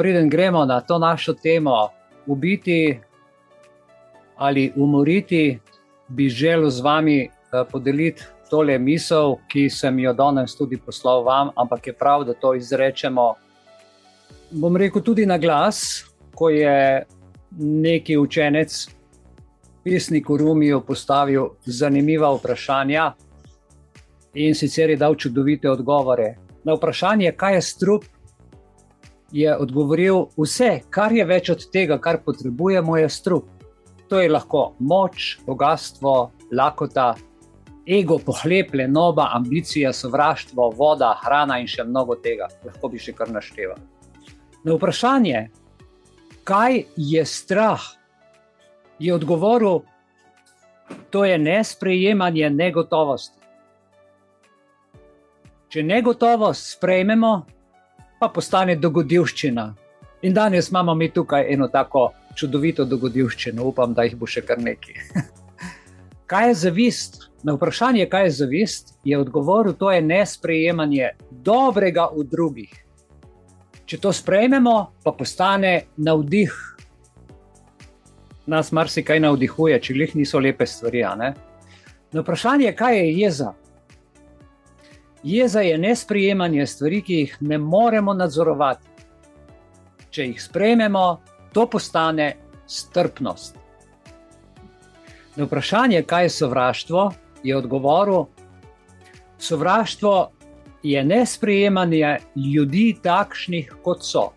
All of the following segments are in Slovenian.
preden gremo na to našo temo, ubiti ali umoriti, bi želel z vami uh, podeliti tole misel, ki sem jo danes tudi poslal vam, ampak je prav, da to izrečemo. Bom rekel tudi na glas, ko je neki učenec, pisnik v Rumiju, postavil zanimiva vprašanja in sicer je dal čudovite odgovore. Na vprašanje, kaj je strup, je odgovoril: Vse, kar je več od tega, kar potrebujemo, je strup. To je lahko moč, bogatstvo, lakota, ego, pohlep, lenoba, ambicija, sovraštvo, voda, hrana in še mnogo tega. Lahko bi še kar našteval. Na vprašanje, kaj je strah, je odgovoril: To je nesprejemanje negotovosti. Če negotovost sprejmemo, pa postane dogodivščina. In danes imamo mi tukaj eno tako čudovito dogodivščino, upam, da jih bo še kar nekaj. kaj je zavist? Na vprašanje, kaj je zavist, je odgovoril: to je nesprejemanje dobrega v drugih. Če to sprejmemo, pa postane navdih. Nas marsikaj navdihuje, če jih niso lepe stvari. Na vprašanje, kaj je jeza, Jeza je nesprejemanje stvari, ki jih ne moremo nadzorovati. Če jih sprejmemo, to postane strpnost. Na vprašanje, kaj je sovraštvo, je odgovoril: Sovraštvo je nesprejemanje ljudi takšnih, kot so.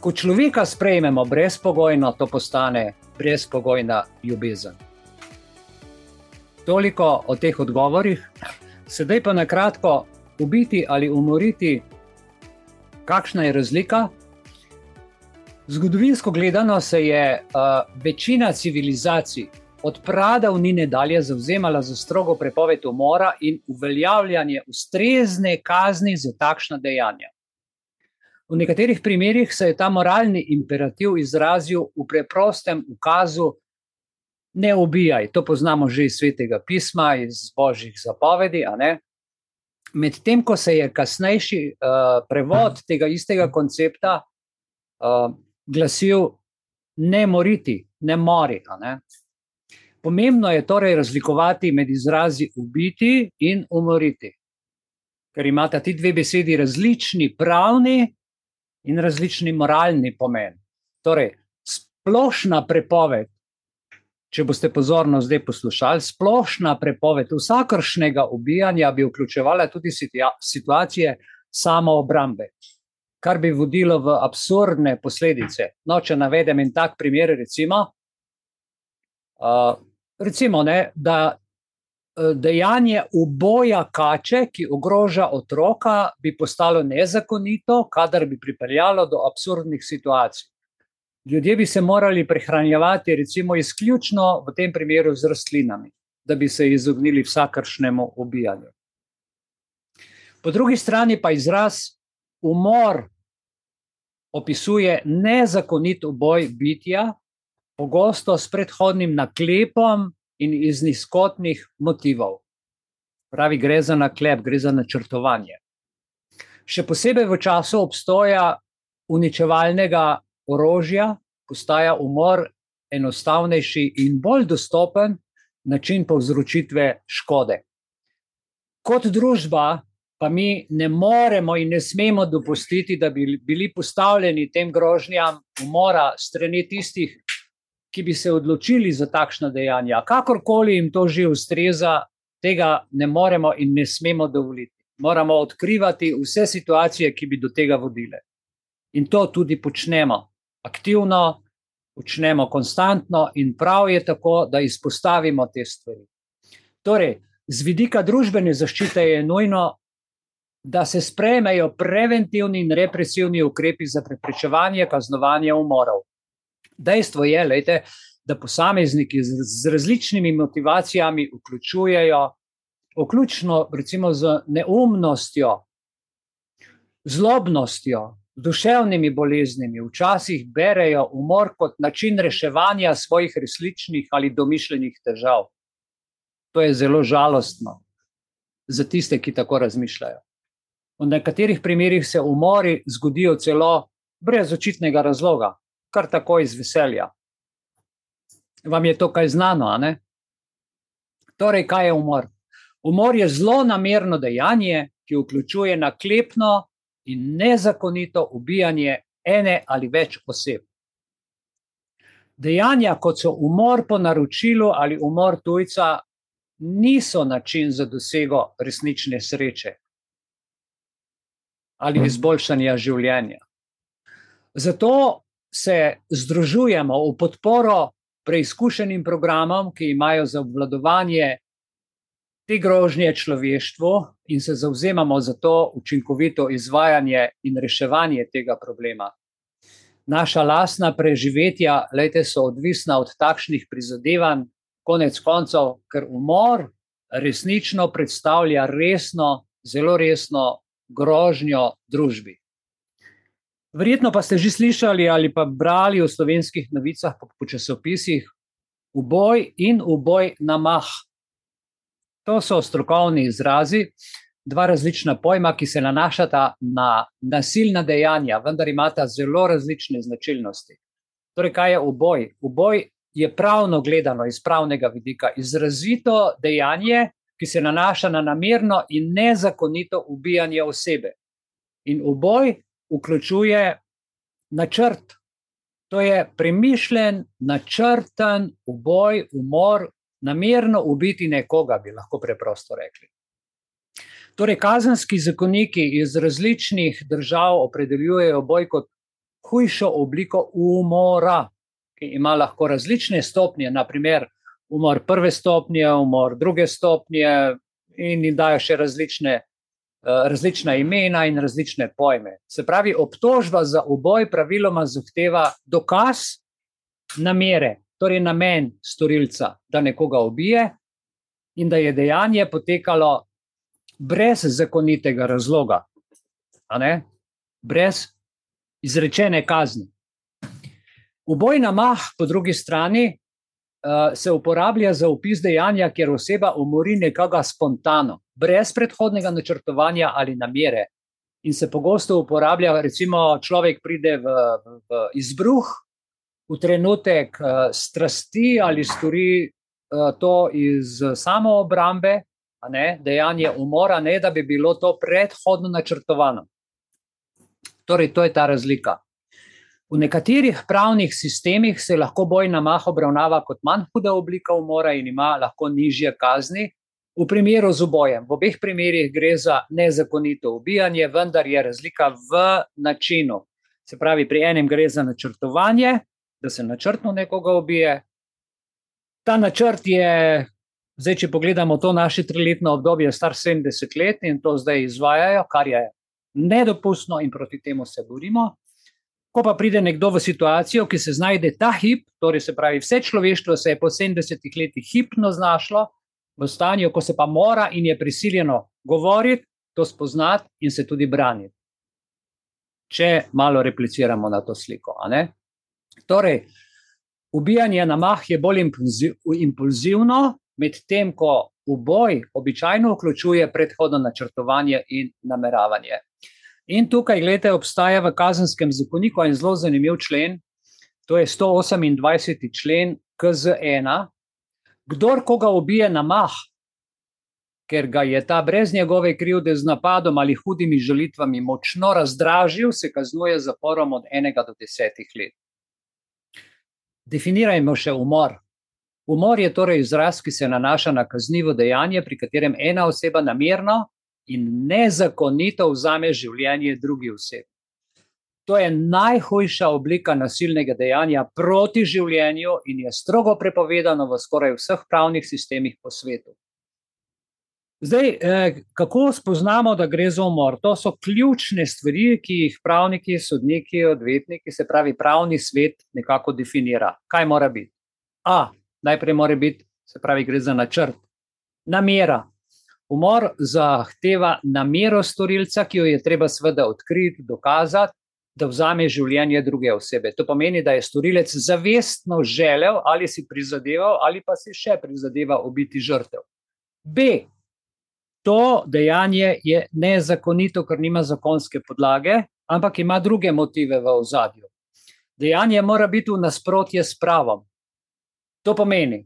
Ko človeka sprejmemo brezpogojno, to postane brezpogojna ljubezen. Toliko o teh odgovorih. Sedaj pa na kratko, ubiti ali umoriti, kakšna je razlika? Zgodovinsko gledano se je uh, večina civilizacij od pradavnine dalje zauzemala za strogo prepoved umora in uveljavljanje ustrezne kazni za takšna dejanja. V nekaterih primerjih se je ta moralni imperativ izrazil v preprostem ukazu, ne ubijaj. To poznamo že iz svetega pisma, iz božjih zapovedi. Medtem ko se je kasnejši uh, prevod tega istega koncepta uh, glasil: ne moriti, ne mori. Ne? Pomembno je torej razlikovati med izrazi ubiti in umoriti, ker imata ti dve besedi različni pravni in različni moralni pomen. Torej, splošna prepoved če boste pozorno zdaj poslušali, splošna prepoved vsakršnega ubijanja bi vključevala tudi situacije samoobrambe, kar bi vodilo v absurdne posledice. No, če navedem en tak primer, recimo, uh, recimo ne, da uh, dejanje uboja kače, ki ogroža otroka, bi postalo nezakonito, kadar bi pripeljalo do absurdnih situacij. Ljudje bi se morali prehranjevati, recimo, izključno v tem primeru z rastlinami, da bi se izognili vsakršnemu ubijanju. Po drugi strani pa izraz umor opisuje nezakonit uboj bitja, pogosto s predhodnim naklepom in iz nizkotnih motivov. Pravi, gre za naklep, gre za načrtovanje. Še posebej v času obstoja uničevalnega orožja, postaja umor enostavnejši in bolj dostopen način povzročitve škode. Kot družba pa mi ne moremo in ne smemo dopustiti, da bi bili postavljeni tem grožnjam umora strani tistih, ki bi se odločili za takšna dejanja. Kakorkoli jim to že ustreza, tega ne moremo in ne smemo dovoliti. Moramo odkrivati vse situacije, ki bi do tega vodile. In to tudi počnemo aktivno, počnemo konstantno in prav je tako, da izpostavimo te stvari. Torej, z vidika družbene zaščite je nujno, da se sprejmejo preventivni in represivni ukrepi za preprečevanje kaznovanja umorov. Dejstvo je, lejte, da posamezniki z, z različnimi motivacijami vključujejo, vključno recimo z neumnostjo, zlobnostjo, duševnimi boleznimi, včasih berejo umor kot način reševanja svojih resničnih ali domišljenih težav. To je zelo žalostno za tiste, ki tako razmišljajo. V nekaterih primerjih se umori zgodijo celo brez očitnega razloga, kar tako iz veselja. Vam je to kaj znano? Torej, kaj je umor? Umor je zelo namerno dejanje, ki vključuje naklepno in nezakonito ubijanje ene ali več oseb. Dejanja, kot so umor po naročilu ali umor tujca, niso način za dosego resnične sreče ali izboljšanja življenja. Zato se združujemo v podporo preizkušenim programom, ki imajo za obvladovanje te grožnje človeštvu, in se zauzemamo za to učinkovito izvajanje in reševanje tega problema. Naša lastna preživetja, lejte, so odvisna od takšnih prizadevanj, konec koncev, ker umor resnično predstavlja resno, zelo resno grožnjo družbi. Verjetno pa ste že slišali ali pa brali v slovenskih novicah, po, po časopisih, uboj in uboj na mah. To so strokovni izrazi, dva različna pojma, ki se nanašata na nasilna dejanja, vendar imata zelo različne značilnosti. Torej, kaj je uboj? Uboj je pravno gledano iz pravnega vidika izrazito dejanje, ki se nanaša na namerno in nezakonito ubijanje osebe. In uboj vključuje načrt. To je premišljen, načrten uboj, umor, namerno ubiti nekoga, bi lahko preprosto rekli. Torej, kazenski zakoniki iz različnih držav opredeljujejo boj kot hujšo obliko umora, ki ima lahko različne stopnje, naprimer umor prve stopnje, umor druge stopnje, in jim dajo še različne Eh, različna imena in različne pojme. Se pravi, obtožba za uboj praviloma zahteva dokaz namere, torej namen storilca, da nekoga ubije in da je dejanje potekalo brez zakonitega razloga, brez izrečene kazni. Uboj na mah, po drugi strani, uh, se uporablja za opis dejanja, kjer oseba umori nekoga spontano, brez predhodnega načrtovanja ali namere. In se pogosto uporablja, recimo, človek pride v, v izbruh, v trenutek uh, strasti ali stori uh, to iz samoobrambe, dejanje umora, ne da bi bilo to predhodno načrtovano. Torej, to je ta razlika. V nekaterih pravnih sistemih se lahko boj na mah obravnava kot manj huda oblika umora in ima lahko nižje kazni. V primeru z ubojem, v obeh primerih gre za nezakonito ubijanje, vendar je razlika v načinu. Se pravi, pri enem gre za načrtovanje, da se načrtno nekoga ubije. Ta načrt je, zdaj, če pogledamo to naše triletno obdobje, star 70 let in to zdaj izvajajo, kar je nedopustno in proti temu se borimo. Ko pa pride nekdo v situacijo, ki se znajde ta hip, torej se pravi, vse človeštvo se je po 70 letih hipno znašlo v stanju, ko se pa mora in je prisiljeno govoriti, to spoznati in se tudi braniti. Če malo repliciramo na to sliko. Torej, ubijanje na mah je bolj impulzivno, medtem ko uboj običajno vključuje predhodno načrtovanje in nameravanje. In tukaj, gledajte, obstaja v kazenskem zakoniku en zelo zanimiv člen, to je 128. člen KZ1. Kdor koga ubije na mah, ker ga je ta brez njegove krivde z napadom ali hudimi želitvami močno razdražil, se kaznuje z zaporom od 1 do 10 let. Definirajmo še umor. Umor je torej izraz, ki se nanaša na kaznivo dejanje, pri katerem ena oseba namerno in nezakonito vzame življenje drugi osebi. To je najhujša oblika nasilnega dejanja proti življenju in je strogo prepovedano v skoraj vseh pravnih sistemih po svetu. Zdaj, eh, kako spoznamo, da gre za umor? To so ključne stvari, ki jih pravniki, sodniki, odvetniki, se pravi, pravni svet nekako definira. Kaj mora biti? A, najprej mora biti, se pravi, gre za načrt, namera, Umor zahteva namero storilca, ki jo je treba seveda odkriti, dokazati, da vzame življenje druge osebe. To pomeni, da je storilec zavestno želel ali si prizadeval, ali pa si še prizadeva ubiti žrtev. B. to dejanje je nezakonito, ker nima zakonske podlage, ampak ima druge motive v ozadju. Dejanje mora biti v nasprotju s pravom. To pomeni,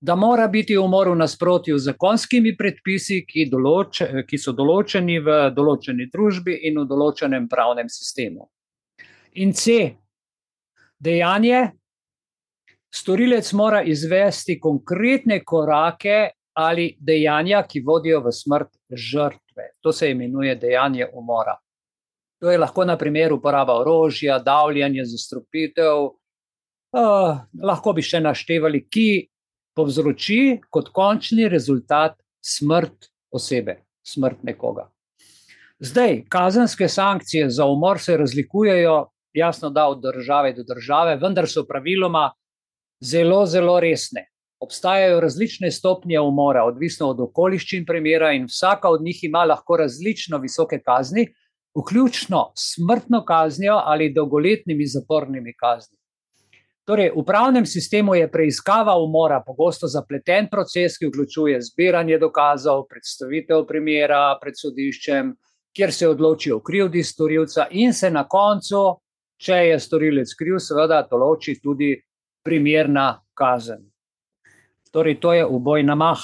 da mora biti umor v nasprotju z zakonskimi predpisi, ki, določ, ki so določeni v določeni družbi in v določenem pravnem sistemu. In C. Dejanje. Storilec mora izvesti konkretne korake ali dejanja, ki vodijo v smrt žrtve. To se imenuje dejanje umora. To je lahko, na primer, uporaba orožja, davljanje, zastrupitev. Uh, lahko bi še naštevali, ki povzroči kot končni rezultat smrt osebe, smrt nekoga. Zdaj, kazenske sankcije za umor se razlikujejo, jasno, da od države do države, vendar so praviloma zelo, zelo resne. Obstajajo različne stopnje umora, odvisno od okoliščin primera, in vsaka od njih ima lahko različno visoke kazni, vključno smrtno kaznijo ali dolgoletnimi zapornimi kazni. Torej, v pravnem sistemu je preiskava umora pogosto zapleten proces, ki vključuje zbiranje dokazov, predstavitev primera pred sodiščem, kjer se odloči o krivdi storilca, in se na koncu, če je storilec kriv, seveda določi tudi primerna kazen. Torej, to je uboj na mah.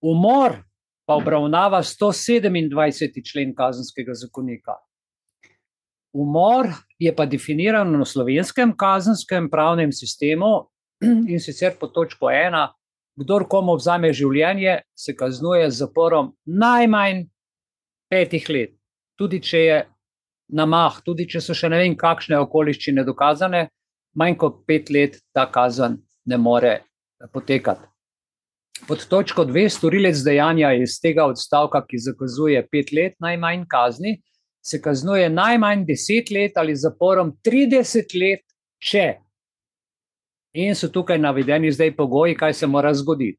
Umor pa obravnava 127. člen kazenskega zakonika. Umor je pa definiran v slovenskem kazenskem pravnem sistemu in sicer po točko ena, kdor komu vzame življenje, se kaznuje z zaporom najmanj petih let, tudi če je na mah, tudi če so še ne vem, kakšne okoliščine dokazane, manj kot pet let ta kazen ne more potekati. Pod točko dve, storilec dejanja iz tega odstavka, ki zakazuje pet let najmanj kazni, se kaznuje najmanj 10 let ali zaporom 30 let, če. In so tukaj navedeni zdaj pogoji, kaj se mora zgoditi.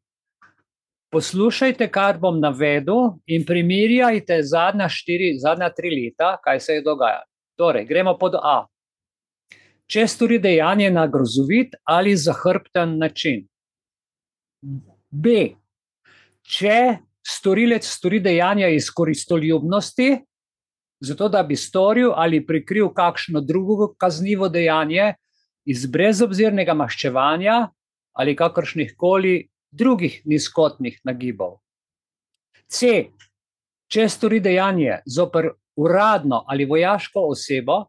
Poslušajte, kar bom navedel, in primerjajte zadnja, štiri, zadnja tri leta, kaj se je dogajalo. Torej, gremo pod A. Če stori dejanje na grozovit ali zahrbten način. B. Če storilec stori dejanja iz koristoljubnosti, zato da bi storil ali prikril kakšno drugo kaznivo dejanje iz brezobzirnega maščevanja ali kakršnih koli drugih nizkotnih nagibov. C. Če stori dejanje zoper uradno ali vojaško osebo,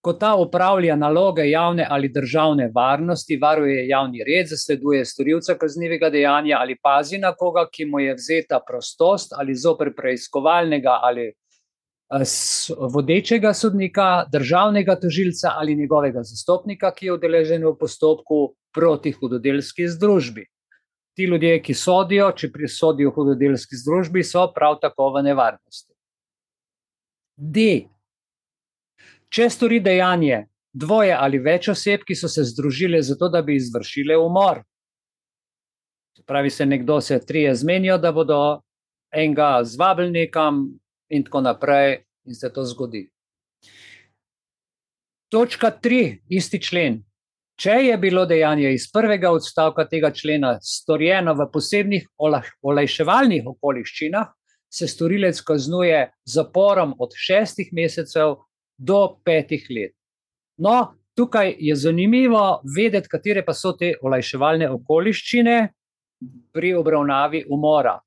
ko ta upravlja naloge javne ali državne varnosti, varuje javni red, zasleduje storilca kaznivega dejanja ali pazi na koga, ki mu je vzeta prostost ali zoper preiskovalnega ali vodečega sodnika, državnega tožilca ali njegovega zastopnika, ki je udeležen v postopku proti hudodelski združbi. Ti ljudje, ki sodijo, če prisodijo hudodelski združbi, so prav tako v nevarnosti. D. Če stori dejanje dvoje ali več oseb, ki so se združile zato, da bi izvršile umor. Pravi se, nekdo se trije zmenijo, da bodo enega zvabili nekam, in tako naprej, in se to zgodi. Točka tri, isti člen. Če je bilo dejanje iz prvega odstavka tega člena storjeno v posebnih olajševalnih okoliščinah, se storilec kaznuje z zaporom od šestih mesecev do petih let. No, tukaj je zanimivo vedeti, katere pa so te olajševalne okoliščine pri obravnavi umora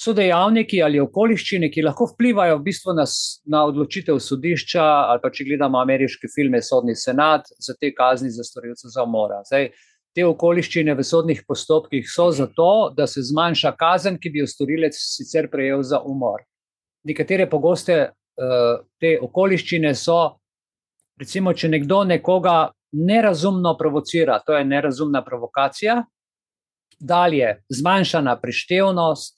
so dejavniki ali okoliščine, ki lahko vplivajo v bistvu na, na odločitev sodišča, ali pa če gledamo ameriške filme, sodni senat za te kazni za storilce za umora. Zdaj, te okoliščine v sodnih postopkih so zato, da se zmanjša kazen, ki bi jo storilec sicer prejel za umor. Nekatere pogoste te okoliščine so, recimo, če nekdo nekoga nerazumno provocira, to je nerazumna provokacija. Dalje, zmanjšana prištevnost,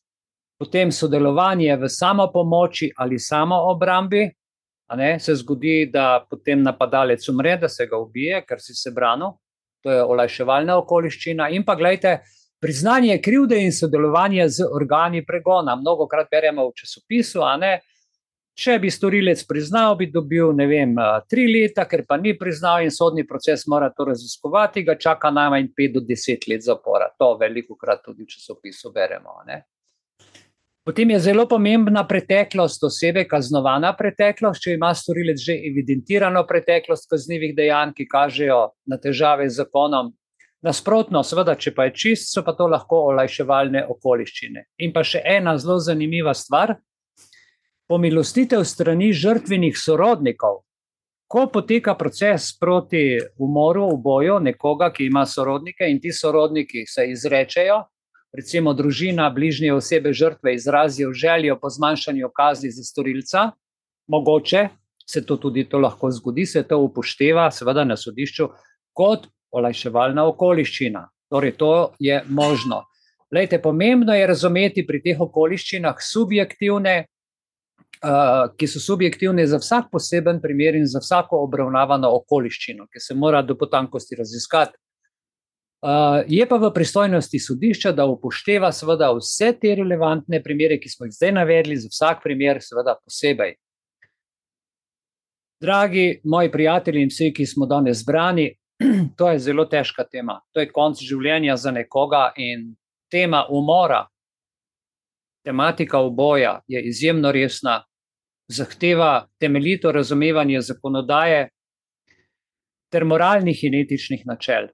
potem sodelovanje v samopomoči ali samoobrambi. Ne, se zgodi, da potem napadalec umre, da se ga ubije, ker si se branil, to je olajševalna okoliščina. In pa gledajte, priznanje krivde in sodelovanje z organi pregona. Mnogo krat beremo v časopisu, ne, če bi storilec priznal, bi dobil ne vem, tri leta, ker pa ni priznal in sodni proces mora to raziskovati, ga čaka najmanj pet do deset let zapora. To veliko krat tudi v časopisu beremo. Ne. Potem je zelo pomembna preteklost osebe, kaznovana preteklost, če ima storilec že evidentirano preteklost kaznjivih dejanj, ki kažejo na težave z zakonom. Nasprotno, seveda, če pa je čist, so pa to lahko olajševalne okoliščine. In pa še ena zelo zanimiva stvar: pomilostitev strani žrtvenih sorodnikov. Ko poteka proces proti umoru, uboju nekoga, ki ima sorodnike, in ti sorodniki se izrečejo, recimo družina, bližnje osebe, žrtve izrazijo željo po zmanjšanju kazni za storilca, mogoče se to tudi to lahko zgodi, se to upošteva, seveda na sodišču, kot olajševalna okoliščina. Torej, to je možno. Lejte, pomembno je razumeti pri teh okoliščinah subjektivne, ki so subjektivne za vsak poseben primer in za vsako obravnavano okoliščino, ki se mora do potankosti raziskati. Uh, je pa v pristojnosti sodišča, da upošteva seveda vse te relevantne primere, ki smo jih zdaj navedli, za vsak primer, seveda posebej. Dragi moji prijatelji in vsi, ki smo danes zbrani, to je zelo težka tema. To je konc življenja za nekoga in tema umora, tematika uboja je izjemno resna, zahteva temeljito razumevanje zakonodaje ter moralnih in etičnih načel.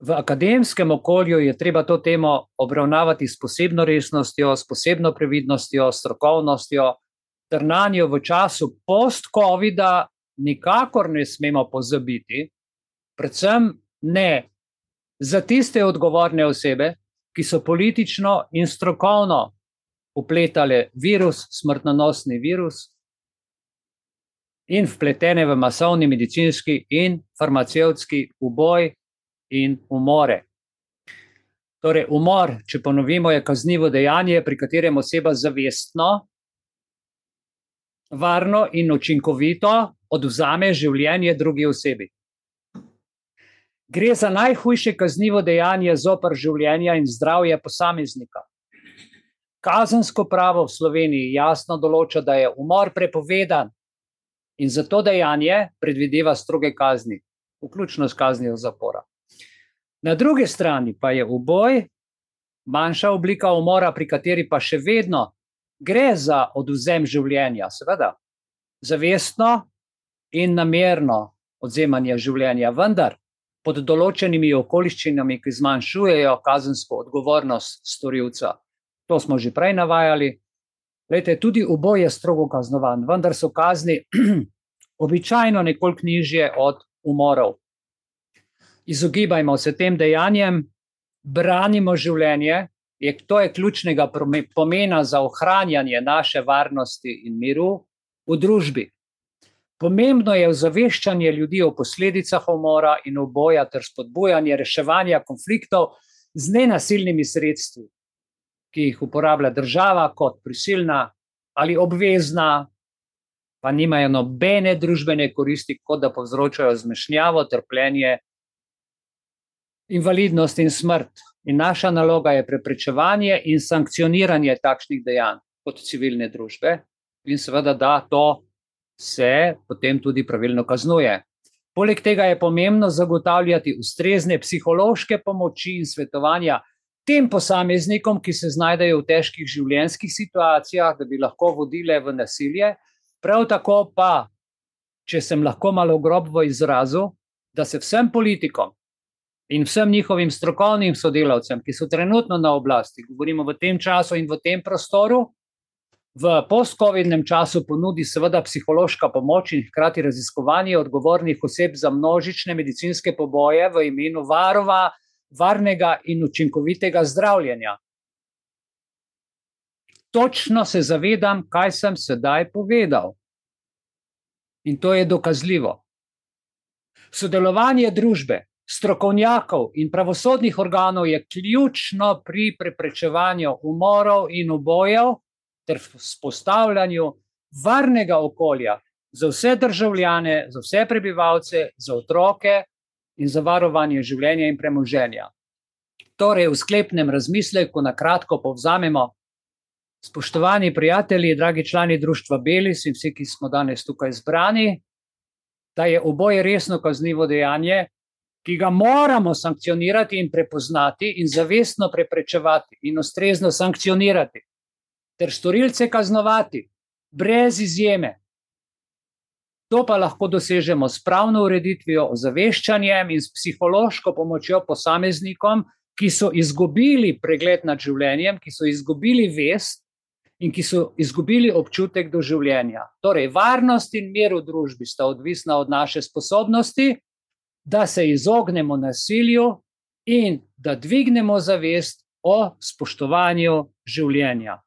V akademskem okolju je treba to temo obravnavati s posebno resnostjo, s posebno previdnostjo, strokovnostjo, ter na njo v času post-COVID-a nikakor ne smemo pozabiti, predvsem ne za tiste odgovorne osebe, ki so politično in strokovno upletale virus, smrtonosni virus. In vpletene v masovni medicinski in farmacevtski uboj in umore. Torej, umor, če ponovimo, je kaznivo dejanje, pri katerem oseba zavestno, varno in učinkovito odvzame življenje drugi osebi. Gre za najhujše kaznivo dejanje zoper življenje in zdravje posameznika. Kazensko pravo v Sloveniji jasno določa, da je umor prepovedan in za to dejanje predvideva stroge kazni, vključno s kaznijo zapora. Na drugi strani pa je uboj, manjša oblika umora, pri kateri pa še vedno gre za oduzem življenja, seveda, zavestno in namerno odzemanje življenja, vendar pod določenimi okoliščinami, ki zmanjšujejo kazensko odgovornost storilca. To smo že prej navajali. Lejte, tudi uboj je strogo kaznovan, vendar so kazni običajno nekoliko nižje od umorov izogibajmo se tem dejanjem, branimo življenje, je, to je ključnega pomena za ohranjanje naše varnosti in miru v družbi. Pomembno je ozaveščanje ljudi o posledicah umora in oboja, ter spodbujanje reševanja konfliktov z nenasilnimi sredstvi, ki jih uporablja država kot prisilna ali obvezna, pa nimajo nobene družbene koristi, kot da povzročajo zmešnjavo, trpljenje invalidnost in smrt. In naša naloga je preprečevanje in sankcioniranje takšnih dejanj kot civilne družbe, in seveda, da to se potem tudi pravilno kaznuje. Poleg tega je pomembno zagotavljati ustrezne psihološke pomoči in svetovanja tem posameznikom, ki se znajdejo v težkih življenjskih situacijah, da bi lahko vodile v nasilje. Prav tako pa, če sem lahko malo grob v izrazu, da se vsem politikom, in vsem njihovim strokovnim sodelavcem, ki so trenutno na oblasti, govorimo v tem času in v tem prostoru, v post-covidnem času ponudi seveda psihološka pomoč in hkrati raziskovanje odgovornih oseb za množične medicinske poboje v imenu varova, varnega in učinkovitega zdravljenja. Točno se zavedam, kaj sem sedaj povedal. In to je dokazljivo. Sodelovanje družbe, strokovnjakov in pravosodnih organov je ključno pri preprečevanju umorov in ubojev ter vzpostavljanju varnega okolja za vse državljane, za vse prebivalce, za otroke in za varovanje življenja in premoženja. Torej, v sklepnem razmisleku na kratko povzamemo. Spoštovani prijatelji, dragi člani društva Belis in vsi, ki smo danes tukaj zbrani, da je oboje resno kaznivo dejanje, ki ga moramo sankcionirati in prepoznati, in zavestno preprečevati in ustrezno sankcionirati. ter storilce kaznovati, brez izjeme. To pa lahko dosežemo s pravno ureditvijo, ozaveščanjem in s psihološko pomočjo posameznikom, ki so izgubili pregled nad življenjem, ki so izgubili vest in ki so izgubili občutek do življenja. Torej, varnost in mir v družbi sta odvisna od naše sposobnosti, da se izognemo nasilju in da dvignemo zavest o spoštovanju življenja.